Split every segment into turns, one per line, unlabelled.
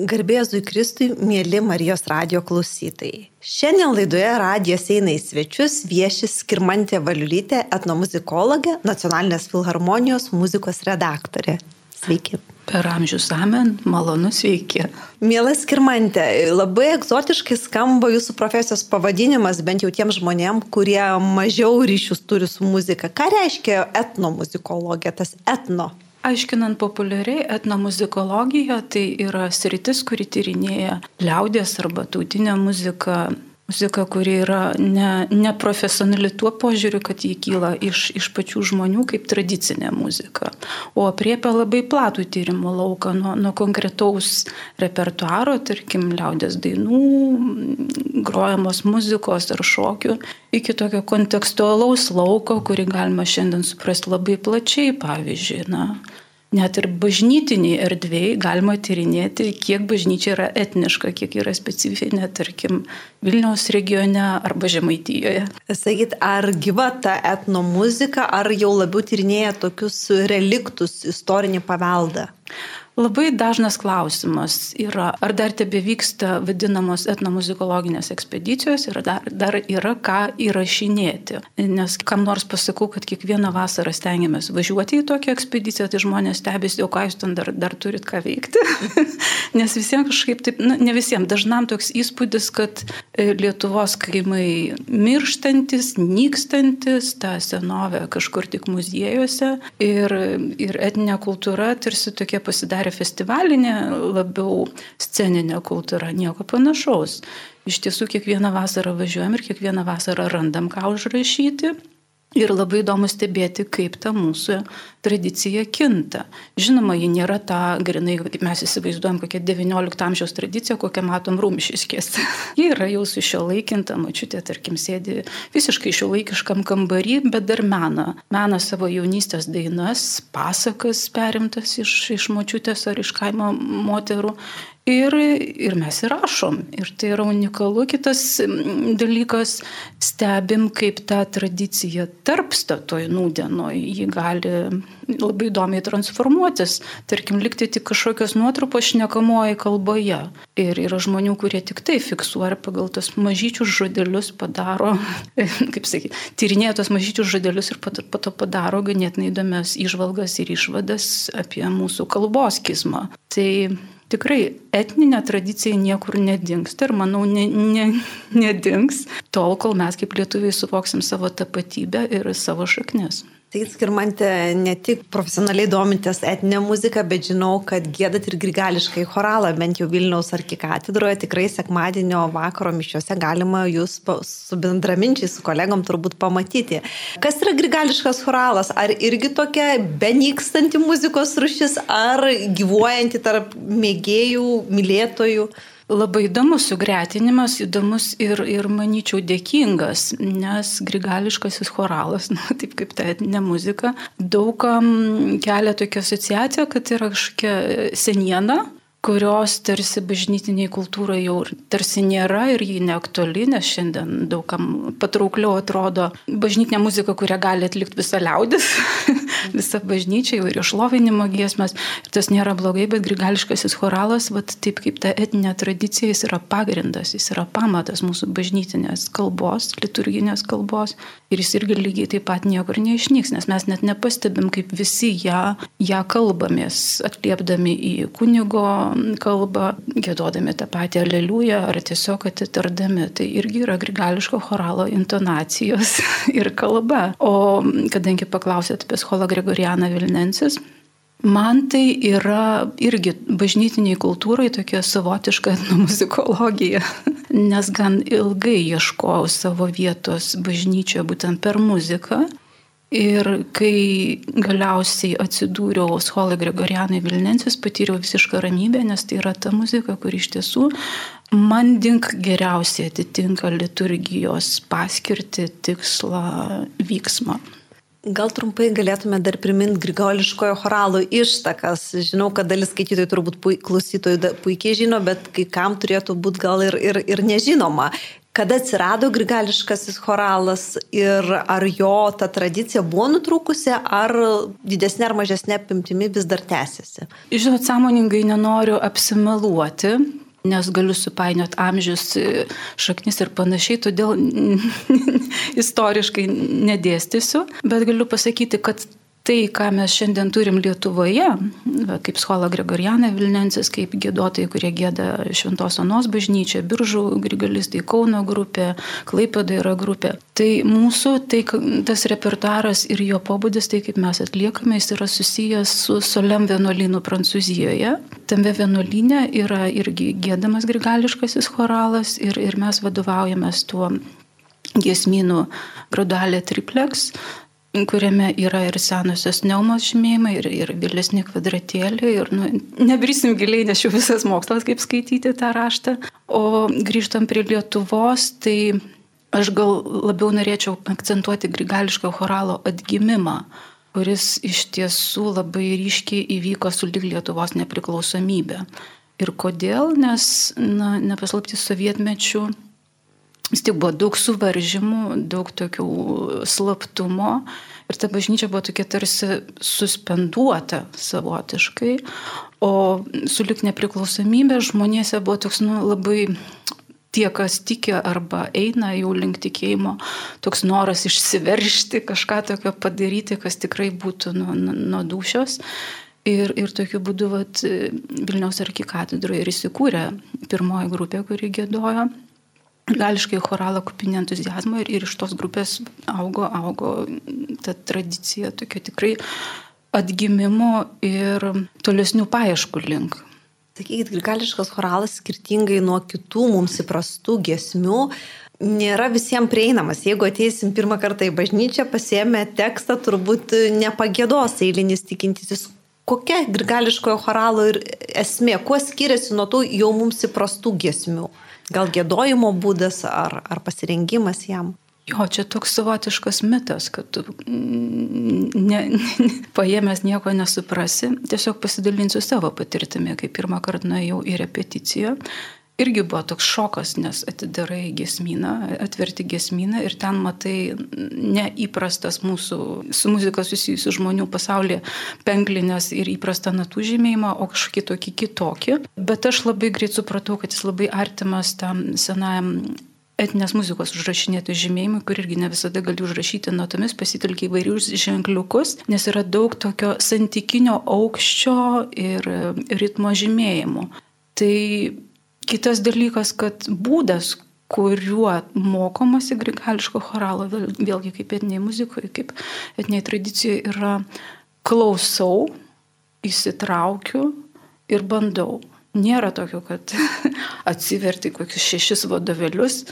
Garbėzui Kristui, mėly Marijos radio klausytojai. Šiandien laidoje radijas eina į svečius vieši Skirmantė Valiulytė, etnomuzikologė, Nacionalinės filharmonijos muzikos redaktorė. Sveiki.
Per amžius amen, malonu sveiki.
Mielas Skirmantė, labai egzotiškai skamba jūsų profesijos pavadinimas, bent jau tiem žmonėm, kurie mažiau ryšius turi su muzika. Ką reiškia etnomuzikologija, tas etno?
Aiškinant populiariai, etnomuzikologija tai yra sritis, kuri tyrinėja liaudės arba tautinę muziką, muzika, kuri yra neprofesionali ne tuo požiūriu, kad jį kyla iš, iš pačių žmonių kaip tradicinė muzika, o apriepia labai platų tyrimo lauką nuo, nuo konkretaus repertuaro, tarkim, liaudės dainų, grojamos muzikos ar šokių, iki tokio kontekstualaus lauko, kurį galima šiandien suprasti labai plačiai, pavyzdžiui, na, net ir bažnytiniai erdvėjai galima tyrinėti, kiek bažnyčia yra etniška, kiek yra specifinė, tarkim, Vilniaus regione arba Žemaitijoje.
Sakyt, ar gyva ta etno muzika, ar jau labiau tyrinėja tokius reliktus, istorinį paveldą?
Labai dažnas klausimas yra, ar dar tebe vyksta vadinamos etnomuzikologinės ekspedicijos ir dar, dar yra ką įrašinėti. Nes kam nors pasakau, kad kiekvieną vasarą stengiamės važiuoti į tokią ekspediciją, tai žmonės stebisi, o ką jūs ten dar, dar turit ką veikti. Nes visiems kažkaip taip, na, ne visiems, dažnam toks įspūdis, kad e, Lietuvos kaimai mirštantis, nykstantis, ta senovė kažkur tik muziejuose ir, ir etinė kultūra tarsi tokie pasidarė pasidarė festivalinė, labiau sceninė kultūra, nieko panašaus. Iš tiesų kiekvieną vasarą važiuojam ir kiekvieną vasarą randam ką užrašyti. Ir labai įdomu stebėti, kaip ta mūsų tradicija kinta. Žinoma, ji nėra ta, grinai, kaip mes įsivaizduojam, kokia XIX amžiaus tradicija, kokią matom rumšiškės. ji yra jau su šio laikinta, mačiutė, tarkim, sėdi visiškai šio laikiškam kambarį, bet dar mena. Mena savo jaunystės dainas, pasakas perimtas iš, iš mačiutės ar iš kaimo moterų. Ir, ir mes įrašom. Ir tai yra unikalu. Kitas dalykas, stebim, kaip ta tradicija tarpsta toj nūdienoj. Ji gali labai įdomiai transformuotis. Tarkim, likti tik kažkokios nuotrupos šnekamoji kalboje. Ir yra žmonių, kurie tik tai fiksuoja pagal tos mažyčius žodelius padaro, kaip sakyti, tyrinėja tos mažyčius žodelius ir po to padaro ganėtinai įdomias išvalgas ir išvadas apie mūsų kalbos kismą. Tai tikrai etninė tradicija niekur nedingsta ir manau ne, ne, nedings tol, kol mes kaip lietuviai suvoksim savo tapatybę ir savo šaknis.
Tai skirmantė ne tik profesionaliai domintės etinę muziką, bet žinau, kad gėdat ir grigališkai choralą, bent jau Vilniaus arkikatedroje, tikrai sekmadienio vakaro mišiuose galima jūs su bendraminčiai, su kolegom turbūt pamatyti. Kas yra grigališkas choralas? Ar irgi tokia benykstanti muzikos rušis, ar gyvuojanti tarp mėgėjų, mylėtojų?
Labai įdomus sugretinimas, įdomus ir, ir manyčiau, dėkingas, nes grigališkasis choralas, na, taip kaip ta etinė muzika, daugam kelia tokia asociacija, kad yra kažkokia seniena, kurios tarsi bažnytiniai kultūrai jau tarsi nėra ir ji neaktuali, nes šiandien daugam patraukliau atrodo bažnytinė muzika, kurią gali atlikti visa liaudis, visa bažnyčia ir išlovinimo giesmės. Ir tas nėra blogai, bet grigališkasis choralas, vat, taip kaip ta etinė tradicija, jis yra pagrindas, jis yra pamatas mūsų bažnytinės kalbos, liturginės kalbos ir jis irgi lygiai taip pat niekur neišnyks, nes mes net nepastebim, kaip visi ją, ją kalbamės, atliepdami į kunigo kalbą, gėdodami tą patį aleliują ar tiesiog atitardami. Tai irgi yra grigališko choralo intonacijos ir kalba. O kadangi paklausėt apie scholą Gregorianą Vilnensis, Man tai yra irgi bažnytiniai kultūrai tokia savotiška etnomuzikologija, nes gan ilgai ieškojau savo vietos bažnyčioje būtent per muziką Ir kai galiausiai atsidūriau Scholai Gregorianai Vilnensis, patyriau visišką ramybę, nes tai yra ta muzika, kuri iš tiesų man dink geriausiai atitinka liturgijos paskirti, tikslą, vyksmą.
Gal trumpai galėtume dar priminti grigoliškojo choralo ištakas. Žinau, kad dalis skaitytojų turbūt klausytojų puikiai žino, bet kai kam turėtų būti gal ir, ir, ir nežinoma. Kada atsirado grigališkasis choralas ir ar jo ta tradicija buvo nutrūkusi, ar didesnė ar mažesnė apimtimi vis dar tęsiasi?
Žinot, sąmoningai nenoriu apsimeluoti, nes galiu supainioti amžius, šaknis ir panašiai, todėl istoriškai nedėstysiu, bet galiu pasakyti, kad tai, ką mes šiandien turim Lietuvoje, kaip Schola Gregoriana Vilnensis, kaip gėdotojai, kurie gėda Šventos Onos bažnyčia, Biržų Grigalistai, Kauno grupė, Klaipėda yra grupė. Tai mūsų, tai tas repertuaras ir jo pobūdis, tai kaip mes atliekame, jis yra susijęs su Solem vienuolynu Prancūzijoje. Tame vienuolyne yra irgi gėdamas grigališkasis choralas ir, ir mes vadovaujamės tuo giesmynų Grudalė triplex kuriame yra ir senosios neumos žymėjimai, ir, ir vėlesni kvadratėliai. Ir, nu, nebrysim giliai, nes jau visas mokslas, kaip skaityti tą raštą. O grįžtam prie Lietuvos, tai aš gal labiau norėčiau akcentuoti grigališko choralo atgimimą kuris iš tiesų labai ryškiai įvyko su lyg Lietuvos nepriklausomybė. Ir kodėl? Nes, na, nepaslapti sovietmečių vis tik buvo daug suvaržymų, daug tokių slaptumo ir ta bažnyčia buvo tokia tarsi suspenduota savotiškai, o sulik nepriklausomybė žmonėse buvo toks nu, labai tie, kas tiki arba eina jau link tikėjimo, toks noras išsiveršti, kažką tokio padaryti, kas tikrai būtų nuo, nuo dušios. Ir, ir tokiu būdu vat, Vilniaus arkikatedroje ir įsikūrė pirmoji grupė, kuri gėdojo gališkai choralą kupinį entuzijazmą ir, ir iš tos grupės augo, augo ta tradicija tokia tikrai atgimimo ir tolesnių paieškų link.
Sakykit, grigališkas choralas skirtingai nuo kitų mums įprastų gesmių nėra visiems prieinamas. Jeigu ateisim pirmą kartą į bažnyčią, pasiemę tekstą, turbūt nepagėdos eilinis tikintysis. Kokia grigališkojo choralo ir esmė, kuo skiriasi nuo tų jau mums įprastų gesmių? Gal gėdojimo būdas ar, ar pasirengimas jam?
Jo, čia toks savotiškas mitas, kad tu ne, ne, paėmęs nieko nesuprasi. Tiesiog pasidalinsiu savo patirtimi, kai pirmą kartą nuėjau į repeticiją irgi buvo toks šokas, nes atidarai gesminą, atverti gesminą ir ten matai neįprastas mūsų su muzika susijusių žmonių pasaulyje penklinės ir įprastą natų žymėjimą, o kažkokį tokį kitokį. Bet aš labai greit supratau, kad jis labai artimas tam senajam etinės muzikos užrašinėtų žymėjimui, kur irgi ne visada gali užrašyti natomis, pasitelkia įvairius ženkliukus, nes yra daug tokio santykinio aukščio ir ritmo žymėjimų. Tai Kitas dalykas, kad būdas, kuriuo mokomasi grigališko choralo, vėlgi kaip etiniai muzikoje, kaip etiniai tradicijoje, yra klausau, įsitraukiu ir bandau. Nėra tokio, kad atsiverti kokius šešis vadovėlius,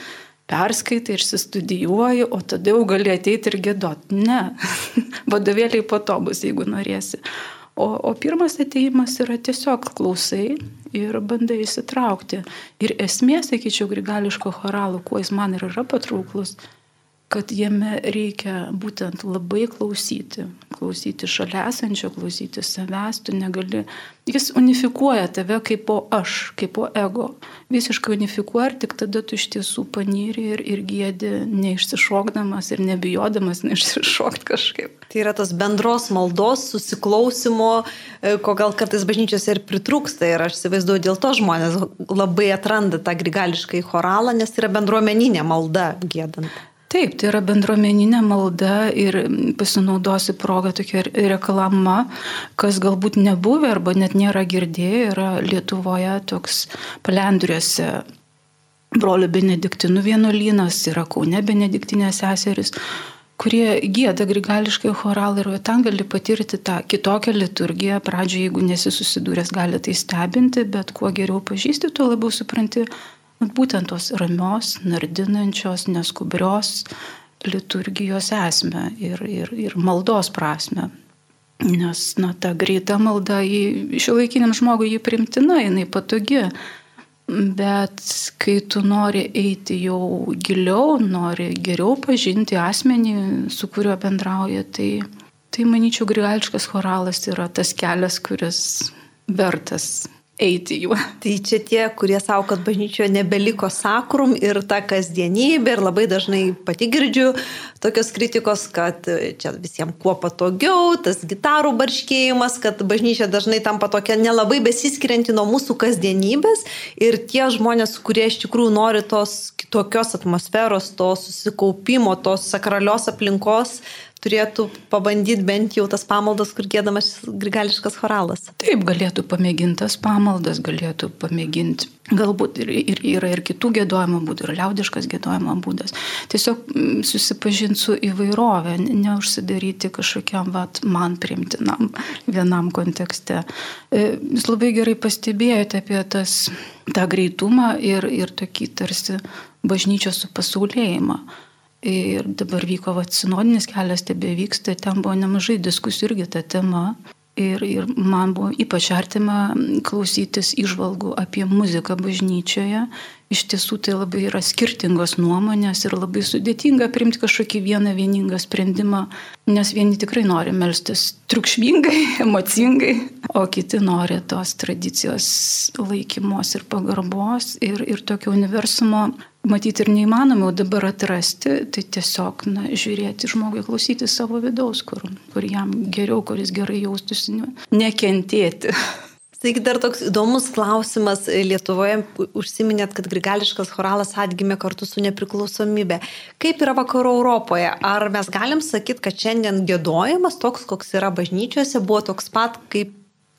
perskaitai ir studijuoji, o tada jau gali ateiti ir gėdot. Ne, vadovėliai po to bus, jeigu norėsi. O, o pirmas ateimas yra tiesiog klausai ir bandai įsitraukti. Ir esmė, sakyčiau, grigališko choralo, kuo jis man ir yra patrauklus, kad jame reikia būtent labai klausyti, klausyti šalia esančio, klausyti savęs, tu negali, jis unifikuoja tave kaip po aš, kaip po ego, visiškai unifikuoja ir tik tada tu iš tiesų panyri ir, ir gėdi neišsišokdamas ir nebijodamas neišsišokti kažkaip.
Tai yra tos bendros maldos, susiklausimo, e, ko gal kartais bažnyčiose ir pritrūksta ir aš įsivaizduoju, dėl to žmonės labai atranda tą grigališką choralą, nes tai yra bendruomeninė malda gėdant.
Taip, tai yra bendruomeninė malda ir pasinaudosiu progą tokia reklama, kas galbūt nebuvę arba net nėra girdėję, yra Lietuvoje toks palendriuose brolių benediktinų vienuolynas, yra Kaune benediktinės seseris kurie gėda grigališkai choralą ir ten gali patirti tą kitokią liturgiją. Pradžioje, jeigu nesi susidūręs, gali tai stebinti, bet kuo geriau pažįsti, tuo labiau supranti būtent tos ramios, nardinančios, neskubrios liturgijos esmę ir, ir, ir maldos prasme. Nes, na, ta greita malda, šio laikiniam žmogui jį primtina, jinai patogi. Bet kai tu nori eiti jau giliau, nori geriau pažinti asmenį, su kuriuo bendrauja, tai, tai manyčiau, grigališkas choralas yra tas kelias, kuris vertas eiti juo.
Tai čia tie, kurie savo, kad bažnyčioje nebeliko sakrum ir ta kasdienybė ir labai dažnai pati girdžiu tokios kritikos, kad čia visiems kuo patogiau, tas gitarų barškėjimas, kad bažnyčia dažnai tampa tokia nelabai besiskirianti nuo mūsų kasdienybės ir tie žmonės, kurie iš tikrųjų nori tos kitokios atmosferos, to susikaupimo, tos sakralios aplinkos, turėtų pabandyti bent jau tas pamaldas, kur gėdamas grigališkas choralas.
Taip, galėtų pamėgintas pamaldas, galėtų pamėginti. Galbūt ir, ir yra ir kitų gėdojimo būdų, ir liaudiškas gėdojimo būdas. Tiesiog mm, susipažinti su įvairovė, neužsidaryti kažkokiam vat, man primtinam vienam kontekste. E, jūs labai gerai pastebėjote apie tas, tą greitumą ir, ir tokį tarsi bažnyčios supasaulėjimą. Ir dabar vyko vat, sinodinis kelias, tebe vyksta, ten buvo nemažai diskusijų irgi tą temą. Ir, ir man buvo ypač artima klausytis išvalgų apie muziką bažnyčioje. Iš tiesų tai labai yra skirtingos nuomonės ir labai sudėtinga priimti kažkokį vieną vieningą sprendimą, nes vieni tikrai nori melstis triukšmingai, emocingai, o kiti nori tos tradicijos laikymos ir pagarbos ir, ir tokio universumo matyti ir neįmanoma dabar atrasti, tai tiesiog na, žiūrėti žmogui, klausyti savo vidaus, kur, kur jam geriau, kuris gerai jaustųsi, nekentėti.
Taigi dar toks įdomus klausimas. Lietuvoje užsiminėt, kad grigališkas choralas atgimė kartu su nepriklausomybė. Kaip yra vakarų Europoje? Ar mes galim sakyti, kad šiandien gėdojimas toks, koks yra bažnyčiose, buvo toks pat kaip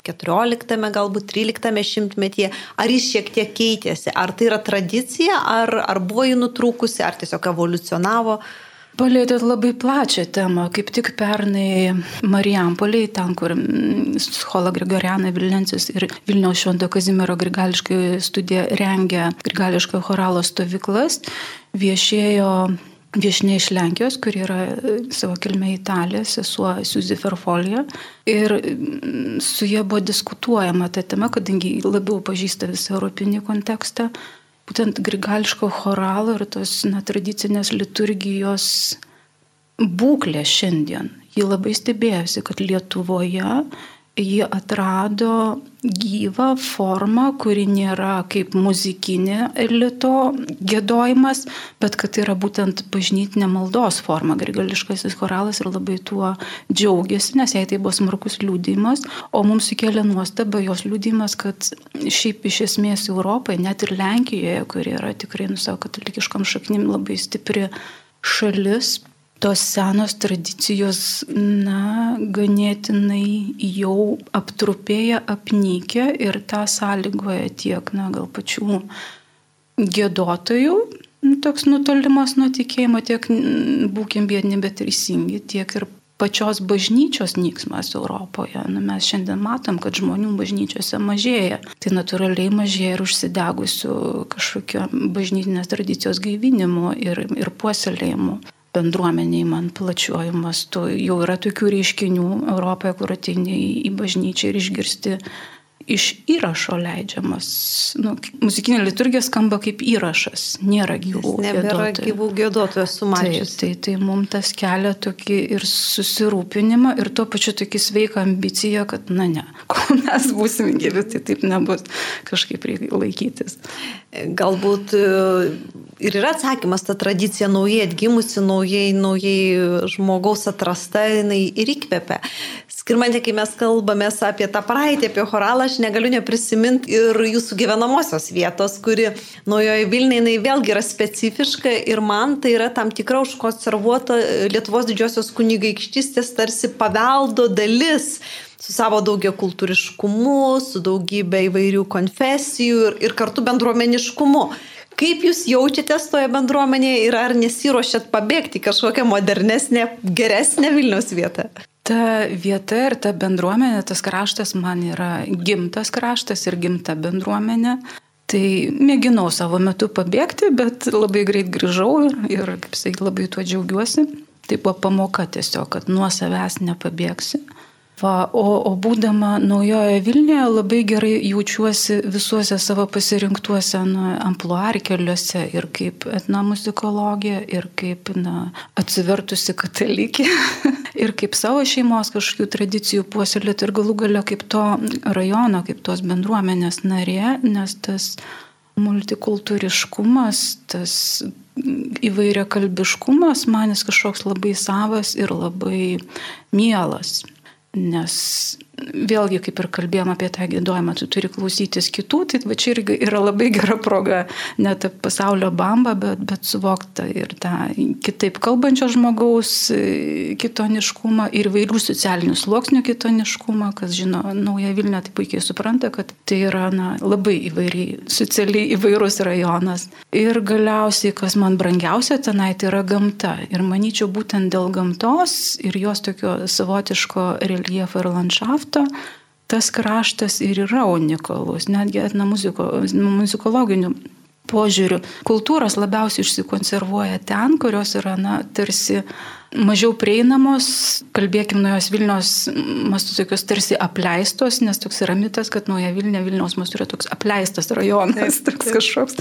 14, galbūt 13 šimtmetyje, ar jis šiek tiek keitėsi, ar tai yra tradicija, ar, ar buvo jį nutrūkusi, ar tiesiog evoliucionavo.
Palėtėt labai plačią temą, kaip tik pernai Marijampoliai, ten, kur Schola Grigoriana Vilnensis ir Vilniaus Švento Kazimiero Grigališkai studija rengia Grigališką choralo stovyklas, viešėjo viešinė iš Lenkijos, kur yra e, savo kilmė Italija, sesuo Suzy Ferfolija. Ir mm, su jie buvo diskutuojama ta tema, kadangi labiau pažįsta visą europinį kontekstą, būtent grigališko choralo ir tos na, tradicinės liturgijos būklė šiandien. Ji labai stebėjosi, kad Lietuvoje ji atrado gyvą formą, kuri nėra kaip muzikinė elito gėdojimas, bet kad tai yra būtent bažnytinė maldos forma. Grigališkasis choralas ir labai tuo džiaugiasi, nes jai tai buvo smarkus liūdimas, o mums sukėlė nuostabą jos liūdimas, kad šiaip iš esmės Europai, net ir Lenkijoje, kuri yra tikrai, nu savo katalikiškam šaknim labai stipri šalis, tos senos tradicijos, na, ganėtinai jau aptrupėja, apnykia ir tą sąlygoja tiek, na, gal pačių gėdotojų, nu, toks nutolimas nuo tikėjimo, tiek būkim biedni, bet teisingi, tiek ir pačios bažnyčios nyksmas Europoje. Nu, mes šiandien matom, kad žmonių bažnyčiose mažėja. Tai natūraliai mažėja ir užsidegusių kažkokio bažnytinės tradicijos gaivinimu ir, ir puoselėjimu bendruomeniai man plačiuoju mastu. Jau yra tokių reiškinių Europoje, kur ateini į bažnyčią ir išgirsti iš įrašo leidžiamas. Nu, muzikinė liturgija skamba kaip įrašas, nėra gyvų.
Nebėra gėdotojų. gyvų gėdotojų sumažinti.
Tai, tai, tai mums tas kelia tokį ir susirūpinimą, ir tuo pačiu tokį sveiką ambiciją, kad, na ne, kol mes būsim gyvi, tai taip nebus kažkaip laikytis.
Galbūt ir yra atsakymas, ta tradicija naujai atgimusi, naujai, naujai žmogaus atrasta, jinai ir įkvepia. Skirmantė, kai mes kalbame apie tą praeitį, apie choralą, aš negaliu neprisiminti ir jūsų gyvenamosios vietos, kuri naujoje Vilniuje, jinai vėlgi yra specifiška ir man tai yra tam tikra užkonservuota Lietuvos didžiosios kunigaikštystės tarsi paveldo dalis su savo daugia kultūriškumu, su daugybė įvairių konfesijų ir, ir kartu bendruomeniškumu. Kaip jūs jaučiatės toje bendruomenėje ir ar nesiuošiat pabėgti kažkokią modernesnę, geresnę Vilnius vietą?
Ta vieta ir ta bendruomenė, tas kraštas man yra gimtas kraštas ir gimta bendruomenė. Tai mėginau savo metu pabėgti, bet labai greit grįžau ir, ir kaip sakai, labai tuo džiaugiuosi. Tai buvo pamoka tiesiog, kad nuo savęs nepabėgsi. Va, o, o būdama naujoje Vilniuje labai gerai jaučiuosi visuose savo pasirinktuose na, ampluarkeliuose ir kaip etnomuzikologija, ir kaip na, atsivertusi katalikė, ir kaip savo šeimos kažkokių tradicijų puoselėti ir galų galę kaip to rajono, kaip tos bendruomenės narė, nes tas multikultūriškumas, tas įvairia kalbiškumas manis kažkoks labai savas ir labai mielas. Nes vėlgi, kaip ir kalbėjom apie tą gėdojimą, tu turi klausytis kitų, tai va čia irgi yra labai gera proga net pasaulio bamba, bet, bet suvokta ir tą kitaip kalbančio žmogaus kitoniškumą ir vairių socialinių sluoksnių kitoniškumą, kas žino Naują Vilnių, tai puikiai supranta, kad tai yra na, labai įvairiai, socialiai įvairus rajonas. Ir galiausiai, kas man brangiausia tenai, tai yra gamta. Ir manyčiau, būtent dėl gamtos ir jos tokio savotiško reljefo ir landšafto, tas kraštas ir yra unikalus, netgi etnomuzikologiniu požiūriu. Kultūros labiausiai užsikonservuoja ten, kurios yra, na, tarsi mažiau prieinamos, kalbėkim nuo jos Vilnius mastų tokios tarsi apleistos, nes toks yra mitas, kad nuo Vilnių Vilniaus mastų yra toks apleistas rajonas, taip, toks kažkoks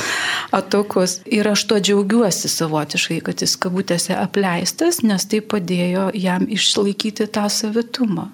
atokus. Ir aš to džiaugiuosi savotiškai, kad jis kabutėse apleistas, nes tai padėjo jam išlaikyti tą savitumą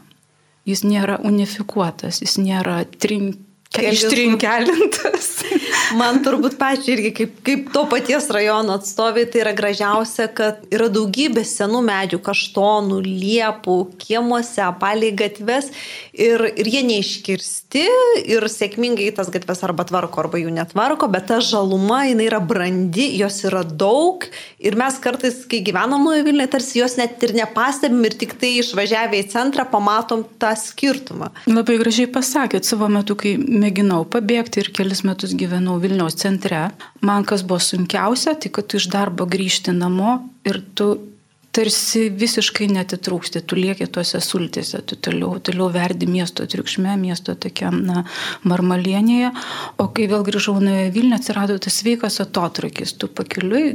jis nėra unifikuotas, jis nėra trink, ištrinkelintas.
Man turbūt pačiai irgi kaip, kaip to paties rajono atstovai, tai yra gražiausia, kad yra daugybė senų medžių, kaštonų, liepų, kiemuose, palei gatves ir, ir jie neiškirsti ir sėkmingai tas gatves arba tvarko, arba jų netvarko, bet ta žaluma, jinai yra brandi, jos yra daug ir mes kartais, kai gyvenam nuo Vilniuje, tarsi jos net ir nepastebim ir tik tai išvažiavę į centrą pamatom tą skirtumą.
Labai gražiai pasakėt savo metu, kai mėginau pabėgti ir kelis metus gyvenau Vilniaus centre. Man kas buvo sunkiausia, tai kad tu iš darbo grįžti namo ir tu tarsi visiškai netitrūksti, tu lieki tuose sultėse, tu toliau, toliau verdi miesto triukšme, miesto tokiam na, marmalienėje, o kai vėl grįžau nuo Vilnių, atsirado tas sveikas atotrukis, tu pakeliui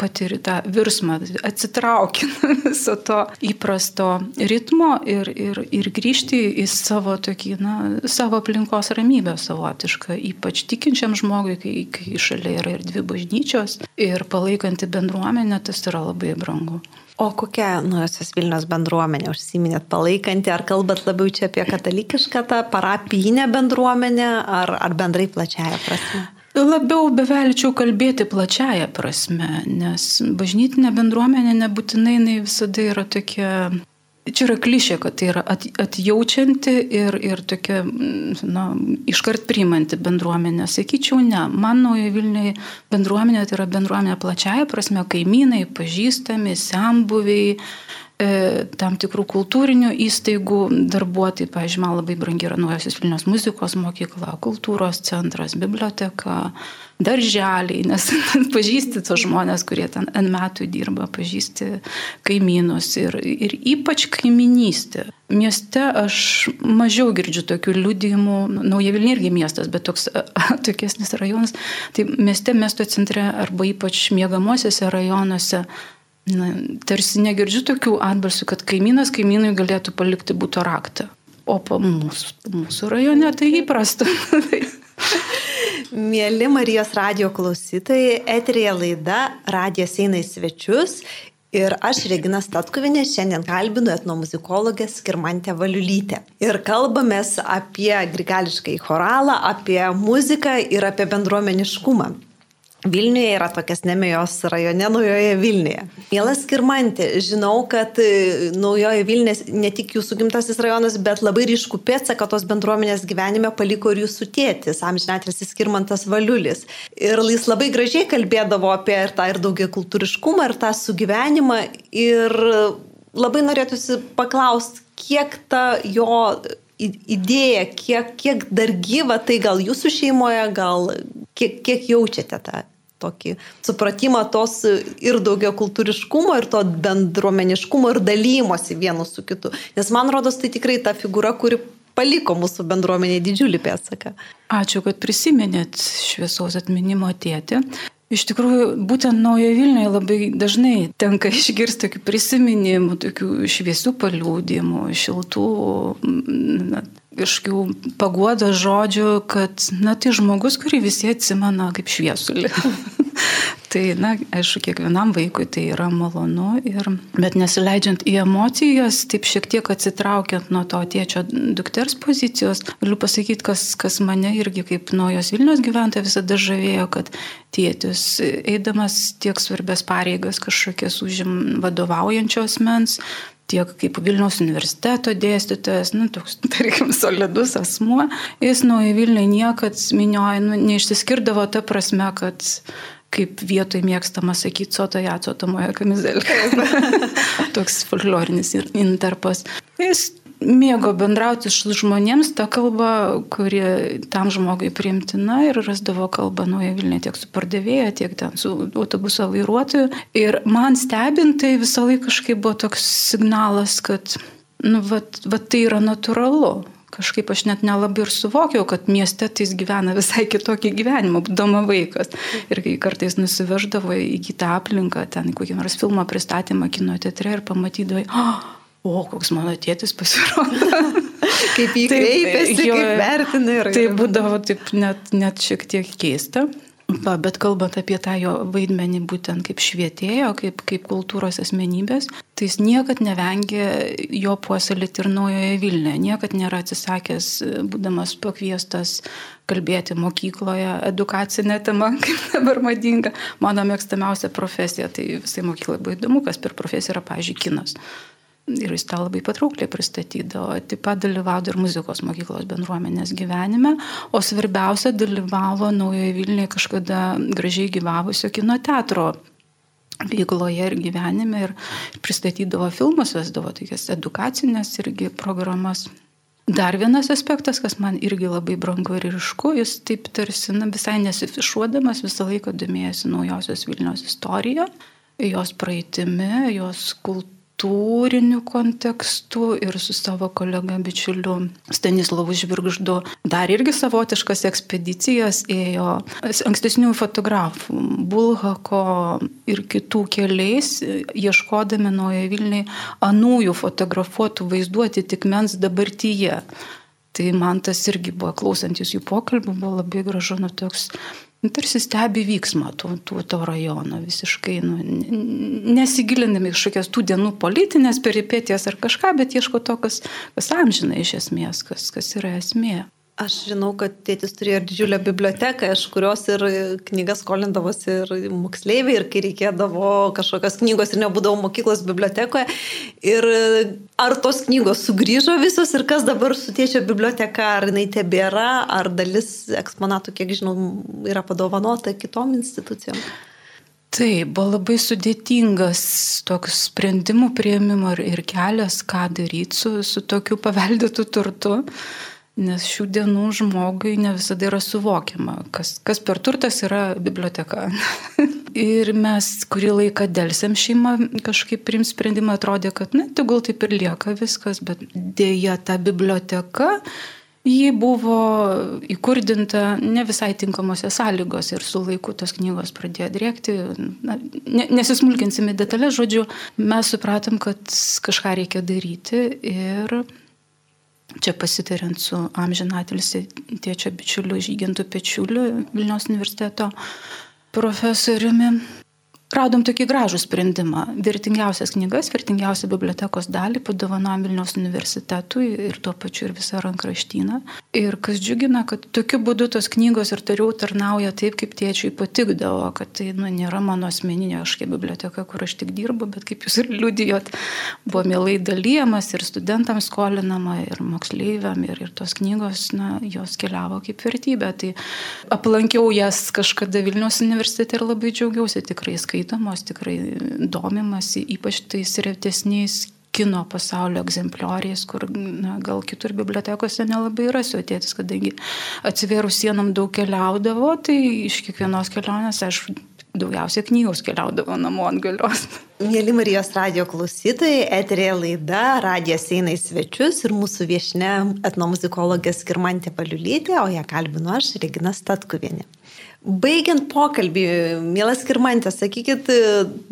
patiri tą virsmą, atsitrauki viso to įprasto ritmo ir, ir, ir grįžti į savo tokį, na, savo aplinkos ramybę savotišką, ypač tikinčiam žmogui, kai, kai šalia yra ir dvi bažnyčios ir palaikanti bendruomenę, tas yra labai brangu.
O kokia Nuosios Vilnius bendruomenė užsiminėt palaikanti, ar kalbat labiau čia apie katalikišką tą parapinę bendruomenę, ar, ar bendrai plačiaja prasme?
Labiau bevelčiau kalbėti plačiaja prasme, nes bažnytinė bendruomenė nebūtinai visada yra tokia Čia yra klišė, kad tai yra atjaučianti ir, ir tokia, na, iškart priimanti bendruomenė. Sakyčiau, ne. Man naujo Vilniui bendruomenė tai yra bendruomenė plačiaja prasme, kaimynai, pažįstami, sambuviai, e, tam tikrų kultūrinių įstaigų darbuotojai. Pavyzdžiui, man labai brangi yra Naujosios Vilnius muzikos mokykla, kultūros centras, biblioteka darželiai, nes pažįsti tos žmonės, kurie ten N metų dirba, pažįsti kaimynus ir, ir ypač kaiminystė. Mieste aš mažiau girdžiu tokių liudijimų, Nauja Vilnių irgi miestas, bet toks tokesnis rajonas. Tai mieste, miesto centre arba ypač mėgamosiose rajonuose na, tarsi negirdžiu tokių atbalsių, kad kaimynas kaimynui galėtų palikti būto raktą. O po mūsų, mūsų rajone tai įprasta.
Mėly Marijos radio klausytojai, eterija laida Radijas eina į svečius Ir aš, Regina Statkovinė, šiandien kalbinu etnomuzikologę Skirmantę Valiulytę. Ir kalbamės apie grigališką choralą, apie muziką ir apie bendruomeniškumą. Vilniuje yra tokias nemėjos rajone, naujoje Vilniuje. Mielas Kirmantė, žinau, kad e, naujoje Vilniuje ne tik jūsų gimtasis rajonas, bet labai ryškų pėdsaką tos bendruomenės gyvenime paliko ir jūsų tėtis, amžinatės Skirmantas Valiulis. Ir jis labai gražiai kalbėdavo apie ir tą ir daugia kultūriškumą, ir tą sugyvenimą. Ir labai norėtųsi paklausti, kiek ta jo idėja, kiek, kiek dar gyva tai gal jūsų šeimoje, gal kiek, kiek jaučiate tą tokį supratimą tos ir daugia kultūriškumo, ir to bendruomeniškumo, ir dalymosi vienu su kitu. Nes man rodos, tai tikrai ta figūra, kuri paliko mūsų bendruomenė didžiulį pėdsaką.
Ačiū, kad prisiminėt šviesos atminimo tėtį. Iš tikrųjų, būtent Naujoje Vilniuje labai dažnai tenka išgirsti tokių prisiminimų, tokių šviesių paliūdimų, šiltų, na, kažkokių paguodos žodžių, kad, na, tai žmogus, kurį visi atsimena kaip šviesulį. tai, na, aišku, kiekvienam vaikui tai yra malonu, ir, bet nesileidžiant į emocijas, taip šiek tiek atsitraukiant nuo to tėčio dukters pozicijos, galiu pasakyti, kas, kas mane irgi kaip naujos Vilnius gyventoja visada žavėjo, kad tėtis, eidamas tiek svarbės pareigas kažkokias užim vadovaujančios mens, tiek kaip Vilniaus universiteto dėstytojas, nu, toks, tarkim, solidus asmuo, jis nuo į Vilnių niekad minioja, nu, neišsiskirdavo ta prasme, kad kaip vietoj mėgstama sakyti sotoje atsotomoje kamizelėje. Toks folklorinis interpas. Jis mėgo bendrauti su žmonėms tą kalbą, kuri tam žmogui priimtina ir rasdavo kalbą nuoje Vilniuje tiek su pardavėja, tiek ten su autobuso vairuotoju. Ir man stebintai visą laiką kažkaip buvo toks signalas, kad nu, vat, vat tai yra natūralu. Kažkaip aš net nelabai ir suvokiau, kad mieste tai jis gyvena visai kitokį gyvenimą, būdama vaikas. Ir kai kartais nusiveždavo į kitą aplinką, ten kokį nors filmą pristatymą kino teatre ir pamatydavo, oh, o koks mano tėtis pasirodo.
kaip jį kreipiasi, jo, kaip vertina ir.
Tai būdavo taip net, net šiek tiek keista. Va, bet kalbant apie tą jo vaidmenį būtent kaip švietėjo, kaip, kaip kultūros asmenybės, tai jis niekad nevengė jo puoselėti ir naujoje Vilniuje, niekad nėra atsisakęs, būdamas pakviestas kalbėti mokykloje edukacinė tema, kaip dabar madinga. Mano mėgstamiausia profesija, tai visai mokyklai buvo įdomu, kas per profesiją yra, pažiūrėjau, kinas. Ir jis tą labai patraukliai pristatydavo. Taip pat dalyvavo ir muzikos mokyklos bendruomenės gyvenime, o svarbiausia dalyvavo Naujoje Vilniuje kažkada gražiai gyvavusio kino teatro veikloje ir gyvenime ir pristatydavo filmus, vesdavo tokias edukacinės irgi programas. Dar vienas aspektas, kas man irgi labai brangu ir ryšku, jis taip tarsi na, visai nesifišuodamas visą laiką domėjosi naujosios Vilnios istorija, jos praeitimi, jos kultūra kultūriniu kontekstu ir su savo kolega bičiuliu Stanislavu Žvirgždu dar irgi savotiškas ekspedicijas ėjo ankstesnių fotografų Bulhako ir kitų keliais, ieškodami Naujoje Vilniai anųjų fotografuotų vaizduoti tik mens dabartyje. Tai man tas irgi buvo, klausantis jų pokalbų, buvo labai gražu, nu toks tarsi stebi vyksmą to, to, to rajono visiškai, nu, nesigilindami kažkokias tų dienų politinės peripetijas ar kažką, bet ieško to, kas, kas amžina iš esmės, kas, kas yra esmė.
Aš žinau, kad tėtis turėjo didžiulę biblioteką, iš kurios ir knygas skolindavosi ir moksleiviai, ir kai reikėdavo kažkokios knygos ir nebūdavo mokyklos bibliotekoje. Ir ar tos knygos sugrįžo visos ir kas dabar su tėčio biblioteka, ar jinai tebėra, ar dalis eksponatų, kiek žinau, yra padovanota kitom institucijom?
Tai buvo labai sudėtingas toks sprendimų prieimimo ir, ir kelias, ką daryti su, su tokiu paveldėtu turtu. Nes šių dienų žmogui ne visada yra suvokiama, kas, kas per turtas yra biblioteka. ir mes kurį laiką dėlsiam šeimą kažkaip prims sprendimą, atrodė, kad, na, tegul taip ir lieka viskas, bet dėja ta biblioteka, ji buvo įkurdinta ne visai tinkamose sąlygose ir su laiku tos knygos pradėjo drėkti. Na, nesismulkinsime detalę, žodžiu, mes supratom, kad kažką reikia daryti ir Čia pasitariant su amžinatilsi tėčio bičiuliu Žygintu Pečiuliu Vilniaus universiteto profesoriumi, Radom tokį gražų sprendimą. Vertingiausias knygas, vertingiausią bibliotekos dalį padovanojom Vilniaus universitetui ir tuo pačiu ir visą rankraštyną. Ir kas džiugina, kad tokiu būdu tos knygos ir toliau tarnauja taip, kaip tėčiui patikdavo, kad tai nu, nėra mano asmeninė kažkokia biblioteka, kur aš tik dirbu, bet kaip jūs ir liudijot, buvo mielai dalyjamas ir studentams skolinama, ir moksleiviam, ir, ir tos knygos, na, jos keliavo kaip vertybė. Tai aplankiau jas kažkada Vilniaus universitete ir labai džiaugiausi tikrai skaitant skaitomos, tikrai domimasi, ypač tais retesniais kino pasaulio egzemplioriais, kur na, gal kitur bibliotekose nelabai rasiu atėtis, kadangi atsiverus sienom daug keliaudavo, tai iš kiekvienos kelionės aš daugiausia knygos keliaudavo namo ant galios.
Mėly Marijos radio klausytojai, eterė laida, radijas eina į svečius ir mūsų viešne etnomuzikologė Skirmantė Paliulytė, o ją kalbinu aš, Regina Statkuvienė. Baigiant pokalbį, mielas Kirmantė, sakykit,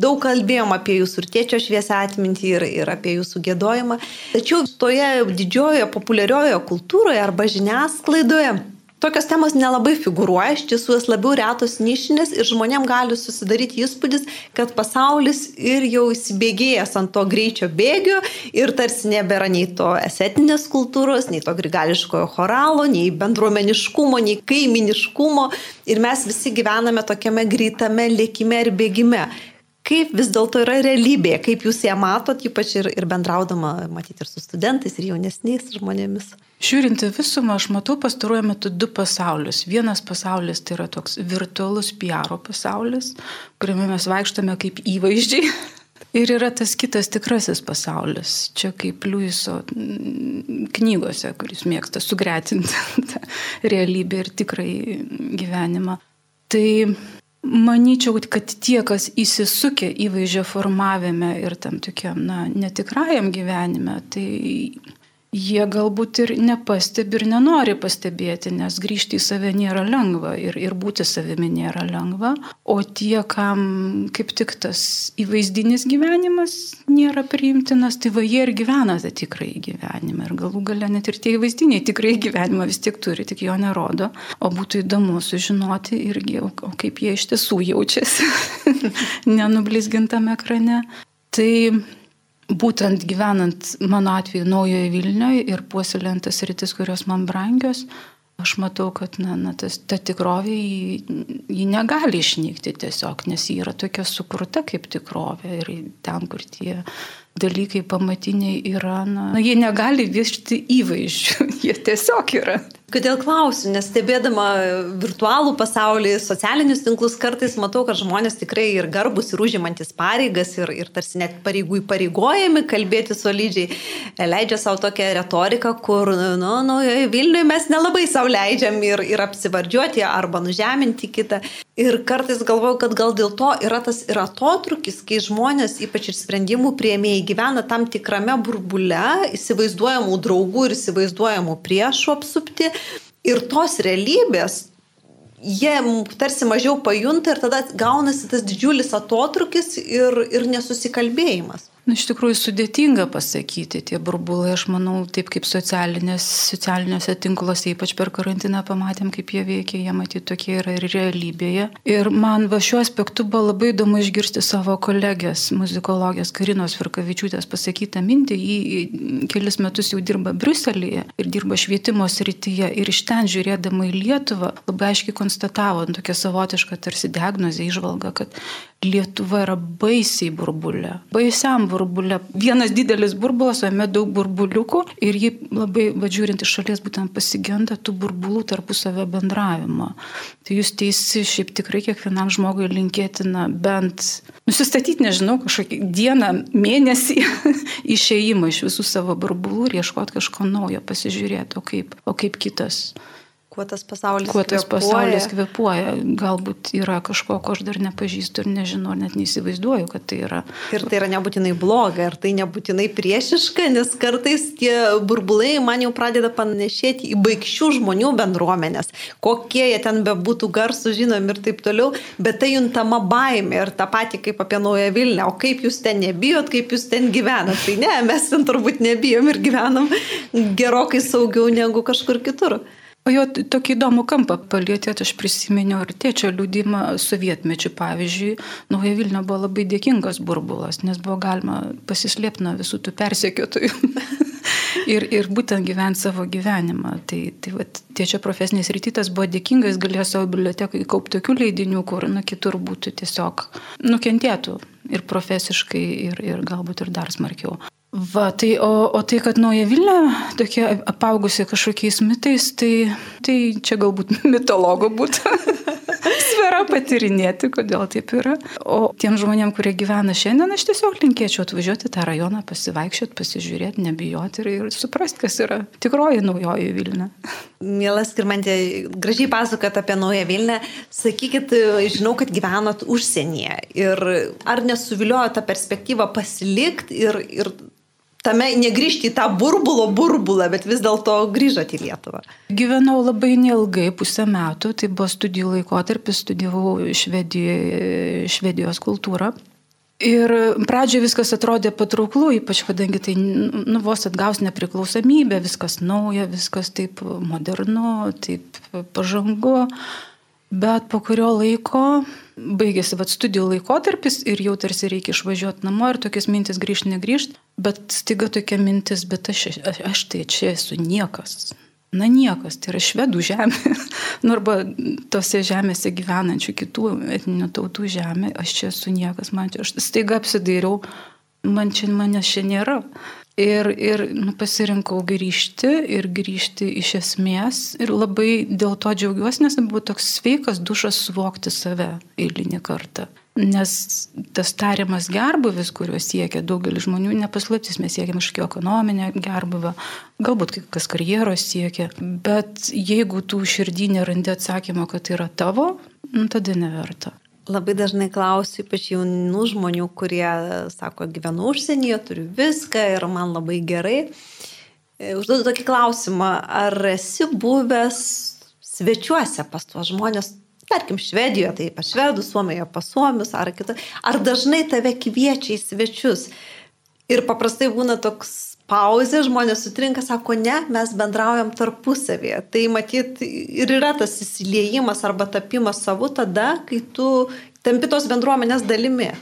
daug kalbėjom apie jūsų ir tėčio šviesą atmintį ir, ir apie jūsų gėdojimą, tačiau toje didžiojoje populiariojoje kultūroje arba žiniasklaidoje Tokios temos nelabai figuruoja, iš tiesų jas labiau retos nišinės ir žmonėm gali susidaryti įspūdis, kad pasaulis ir jau įsibėgėjęs ant to greičio bėgio ir tarsi nebėra nei to esetinės kultūros, nei to grigališkojo choralo, nei bendruomeniškumo, nei kaiminiškumo. Ir mes visi gyvename tokiame greitame lėkime ir bėgime kaip vis dėlto yra realybė, kaip jūs ją matot, ypač ir, ir bendraudama, matyti ir su studentais, ir jaunesniais žmonėmis.
Žiūrint į visumą, aš matau pastaruoju metu du pasaulius. Vienas pasaulis tai yra toks virtualus PR pasaulis, kuriame mes vaikštame kaip įvaizdžiai. Ir yra tas kitas tikrasis pasaulis. Čia kaip Liuiso knygose, kuris mėgsta sugretinti realybę ir tikrai gyvenimą. Tai Manyčiau, kad tie, kas įsisukia įvaizdžio formavime ir tam tokiam, na, netikrajam gyvenime, tai jie galbūt ir nepastebi ir nenori pastebėti, nes grįžti į save nėra lengva ir, ir būti savimi nėra lengva, o tie, kam kaip tik tas įvaizdinis gyvenimas nėra priimtinas, tai va jie ir gyvena tą tikrąjį gyvenimą. Ir galų gale net ir tie įvaizdiniai tikrai gyvenimą vis tiek turi, tik jo nerodo, o būtų įdomu sužinoti irgi, o kaip jie iš tiesų jaučiasi nenublizgintame ekrane. Tai būtent gyvenant mano atveju naujoje Vilniuje ir puoselėjant tas rytis, kurios man brangios, aš matau, kad na, na, tas, ta tikrovė ji, ji negali išnykti tiesiog, nes ji yra tokia sukurta kaip tikrovė ir ten, kur tie dalykai pamatiniai yra, na, na jie negali viršti įvaizdžių, jie tiesiog yra.
Kodėl klausiu, nes stebėdama virtualų pasaulį, socialinius tinklus kartais matau, kad žmonės tikrai ir garbus, ir užimantis pareigas, ir, ir tarsi net pareigų įpareigojami kalbėti solidžiai, leidžia savo tokią retoriką, kur, nu, nu, Vilniuje mes nelabai savo leidžiam ir, ir apsivardžiuoti arba nužeminti kitą. Ir kartais galvoju, kad gal dėl to yra tas ir atotrukis, kai žmonės, ypač ir sprendimų prieimėjai, gyvena tam tikrame burbule, įsivaizduojamų draugų ir įsivaizduojamų priešų apsupti ir tos realybės jie tarsi mažiau pajunta ir tada gaunasi tas didžiulis atotrukis ir, ir nesusikalbėjimas.
Na, iš tikrųjų sudėtinga pasakyti tie burbulai, aš manau, taip kaip socialiniuose tinkluose, ypač per karantiną pamatėm, kaip jie veikia, jie matyti tokie yra ir realybėje. Ir man va šiuo aspektu buvo labai įdomu išgirsti savo kolegės, muzikologės Karinos Virkavičiūtės pasakytą mintį, jį kelis metus jau dirba Bruselėje ir dirba švietimo srityje ir iš ten žiūrėdama į Lietuvą labai aiškiai konstatavo tokią savotišką tarsi diagnozę, išvalgą, kad Lietuva yra baisiai burbulė, baisiam burbulė. Vienas didelis burbulas, o jame daug burbuliukų ir jį labai, vadžiūrint iš šalies, būtent pasigenda tų burbulų tarpusavio bendravimo. Tai jūs teisi, šiaip tikrai kiekvienam žmogui linkėtina bent nusistatyti, nežinau, kažkokį dieną, mėnesį išėjimą iš visų savo burbulų ir ieškoti kažko naujo, pasižiūrėti, o kaip, o kaip kitas
kuo tas pasaulis
kuo tas kvepuoja. pasaulis kvepuoja. Galbūt yra kažko, ko aš dar nepažįstu ir nežinau, net neįsivaizduoju, kad tai yra.
Ir tai yra nebūtinai bloga, ar tai nebūtinai priešiška, nes kartais tie burbulai man jau pradeda panašėti į baigščių žmonių bendruomenės. Kokie jie ten bebūtų garsų žinomi ir taip toliau, bet tai juntama baimė ir tą patį kaip apie Naują Vilnią. O kaip jūs ten nebijot, kaip jūs ten gyvenat? Tai ne, mes ten turbūt nebijom ir gyvenam gerokai saugiau negu kažkur kitur.
O jo tokį įdomų kampą palėtėt, aš prisiminiau ir tėčio liūdimą sovietmečių. Pavyzdžiui, Nauja Vilna buvo labai dėkingas burbulas, nes buvo galima pasislėpti nuo visų tų persekiotojų. ir, ir būtent gyventi savo gyvenimą. Tai, tai vat, tėčio profesinis rytytas buvo dėkingas, galėjo savo bibliotekai kaupti tokių leidinių, kur na, kitur būtų tiesiog nukentėtų ir profesiškai, ir, ir galbūt ir dar smarkiau. Va, tai o, o tai, kad Nauja Vilna tokia apaugusi kažkokiais mitais, tai, tai čia galbūt mitologo būtų. sferą patirinėti, kodėl taip yra. O tiem žmonėm, kurie gyvena šiandien, aš tiesiog linkėčiau atvažiuoti tą rajoną, pasivaikščioti, pasižiūrėti, nebijoti ir, ir suprasti, kas yra tikroji naujoji Vilna.
Mielas Kirmantė, gražiai pasakot apie naują Vilnę. Sakykit, žinau, kad gyvenot užsienyje ir ar nesuviliojo tą perspektyvą pasilikti ir, ir tame negrįžti į tą burbulo burbulą, bet vis dėlto grįžote į Lietuvą?
Gyvenau labai neilgai, pusę metų, tai buvo studijų laikotarpis, studijavau Švedijoje, Švedijos kultūrą. Ir pradžioje viskas atrodė patrauklu, ypač kadangi tai nu, vos atgaus nepriklausomybę, viskas nauja, viskas taip modernu, taip pažangu. Bet po kurio laiko baigėsi vat, studijų laikotarpis ir jau tarsi reikia išvažiuoti namo ir tokias mintis grįžti, negrįžti, bet stiga tokia mintis, bet aš, aš, aš tai čia esu niekas. Na niekas, tai yra švedų žemė, nu arba tose žemėse gyvenančių kitų etninių tautų žemė, aš čia esu niekas, man čia, aš staiga apsidairiau, man čia manęs čia nėra. Ir, ir nu, pasirinkau grįžti ir grįžti iš esmės. Ir labai dėl to džiaugiuosi, nes buvo toks sveikas dušas suvokti save eilinį kartą. Nes tas tariamas gerbuvis, kuriuo siekia daugelis žmonių, nepaslaptis, mes siekiam kažkokio ekonominio gerbuvio, galbūt kas karjeros siekia, bet jeigu tu širdį nerandi atsakymą, kad tai yra tavo, nu, tada neverta.
Labai dažnai klausiu, ypač jaunų žmonių, kurie sako, gyvenu užsienyje, turiu viską ir man labai gerai. E, užduodu tokį klausimą, ar esi buvęs svečiuose pas tuos žmonės, tarkim, Švedijoje, tai pas švedus, Suomijoje pas suomius ar kitą, ar dažnai tave kviečia į svečius. Ir paprastai būna toks pauzė, žmonės sutrinka, sako, ne, mes bendraujam tarpusavėje. Tai matyt ir yra tas įsiliejimas arba tapimas savu tada, kai tu tampi tos bendruomenės dalimi.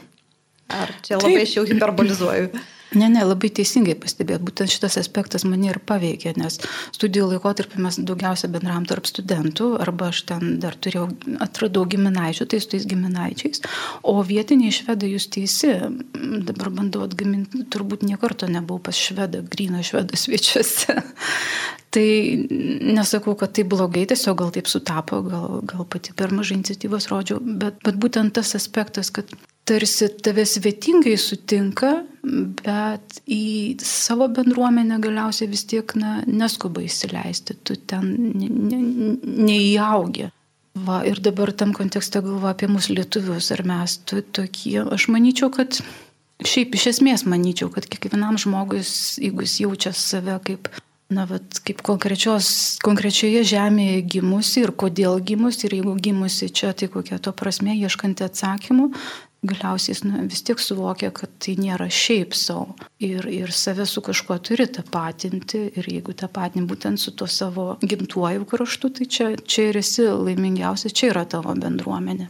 Ar čia labai Taip. aš jau hiperbolizuoju?
Ne, ne, labai teisingai pastebėt, būtent šitas aspektas mane ir paveikė, nes studijų laikotarpį mes daugiausia bendram tarp studentų, arba aš ten dar turėjau, atradau giminaičių, tai su tais giminaičiais, o vietiniai švedai jūs teisi, dabar bandau atgaminti, turbūt niekarto nebuvau pas švedą, gryną švedą svečiuose. Tai nesakau, kad tai blogai, tiesiog gal taip sutapo, gal, gal pati per mažai iniciatyvos rodžiau, bet, bet būtent tas aspektas, kad tarsi tave svetingai sutinka, bet į savo bendruomenę galiausiai vis tiek na, neskuba įsileisti, tu ten ne, ne, neįaugi. Va, ir dabar tam kontekste galvo apie mūsų lietuvius, ar mes tu, tokie, aš manyčiau, kad šiaip iš esmės manyčiau, kad kiekvienam žmogui, jeigu jis jaučia save kaip na, vat, kaip konkrečioje žemėje gimusi ir kodėl gimusi ir jeigu gimusi čia, tai kokia to prasme, ieškanti atsakymų, galiausiai jis nu, vis tiek suvokia, kad tai nėra šiaip savo ir, ir save su kažkuo turi tapatinti ir jeigu tapatinti būtent su tuo savo gimtuoju kraštu, tai čia, čia ir esi laimingiausias, čia yra tavo bendruomenė.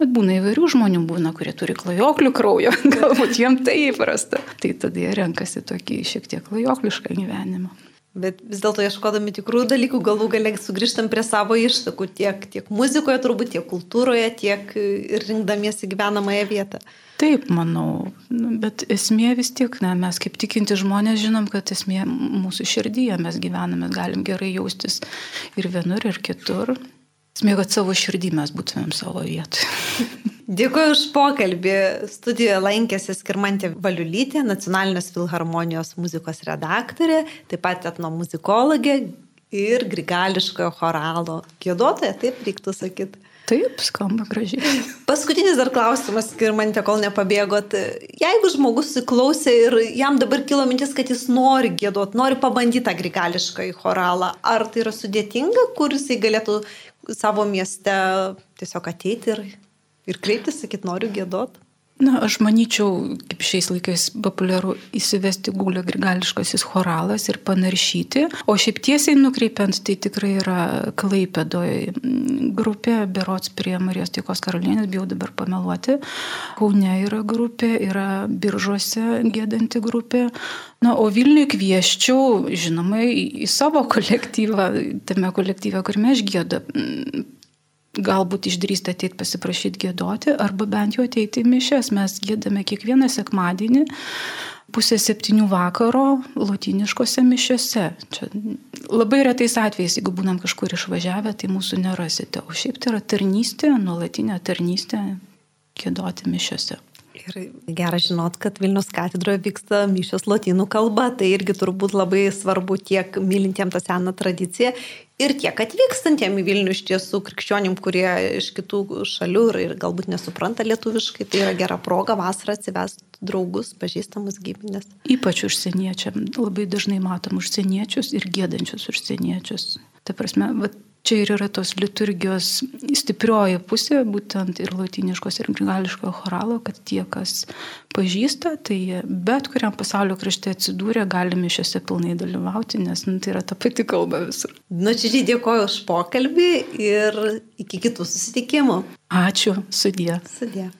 Bet būna įvairių žmonių, būna, kurie turi klajoklių kraujo, galbūt jiem tai įprasta. Tai tada jie renkasi tokį šiek tiek klajoklišką gyvenimą.
Bet vis dėlto ieškodami tikrų dalykų, galų galia sugrįžtam prie savo ištakų tiek, tiek muzikoje, turbūt tiek kultūroje, tiek ir rinkdamiesi gyvenamąją vietą.
Taip, manau, nu, bet esmė vis tiek, ne, mes kaip tikinti žmonės žinom, kad esmė mūsų širdyje mes gyvename, galim gerai jaustis ir vienur, ir kitur. Esmė, kad savo širdį mes būtumėm savo vietoje.
Dėkuoju už pokalbį. Studijoje lankėsi Skirmantė Valiulytė, Nacionalinės filharmonijos muzikos redaktorė, taip pat etnomuzikologė ir grigališkojo choralo gėdotoja, taip reiktų sakyti.
Taip, skamba gražiai.
Paskutinis dar klausimas, Skirmantė, kol nepabėgot. Jeigu žmogus įklausė ir jam dabar kilo mintis, kad jis nori gėdoti, nori pabandyti tą grigališką į choralą, ar tai yra sudėtinga, kur jisai galėtų savo mieste tiesiog ateiti ir ir kreiptis, sakyt, noriu gėdot?
Na, aš manyčiau, kaip šiais laikais populiaru įsivesti Google grigališkasis choralas ir panaršyti, o šiaip tiesiai nukreipiant, tai tikrai yra Klaipėdoje grupė, berots prie Marijos Tikos karalienės, bijau dabar pameluoti, Kaune yra grupė, yra biržuose gėdanti grupė, Na, o Vilniui kvieščiau, žinoma, į, savo kolektyvą, tame kolektyve, kuriame aš gėdu, galbūt išdrįsta ateiti pasiprašyti gėdoti, arba bent jau ateiti į mišes. Mes gėdame kiekvieną sekmadienį pusę septynių vakaro lotiniškose mišiose. Čia labai retais atvejais, jeigu būnam kažkur išvažiavę, tai mūsų nerasite. O šiaip tai yra tarnystė, nuolatinė tarnystė gėdoti mišiose.
Ir gera žinot, kad Vilnius katedroje vyksta mišios lotynų kalba, tai irgi turbūt labai svarbu tiek mylintiem tą seną tradiciją ir tiek atvykstantiem į Vilnių iš tiesų krikščionim, kurie iš kitų šalių ir, ir galbūt nesupranta lietuviškai, tai yra gera proga vasarą atsivesti draugus, pažįstamus giminės.
Ypač užsieniečiam, labai dažnai matom užsieniečius ir gėdančius užsieniečius. Ta prasme, vat, čia ir yra tos liturgijos stiprioji pusė, būtent ir latiniškos, ir grigališkojo choralo, kad tie, kas pažįsta, tai bet kuriam pasaulio krašte atsidūrė, galime šiuose pilnai dalyvauti, nes nu, tai yra ta pati kalba visur.
Nu, čia dėkoju už pokalbį ir iki kitų susitikimų.
Ačiū, sudė.
Sudė.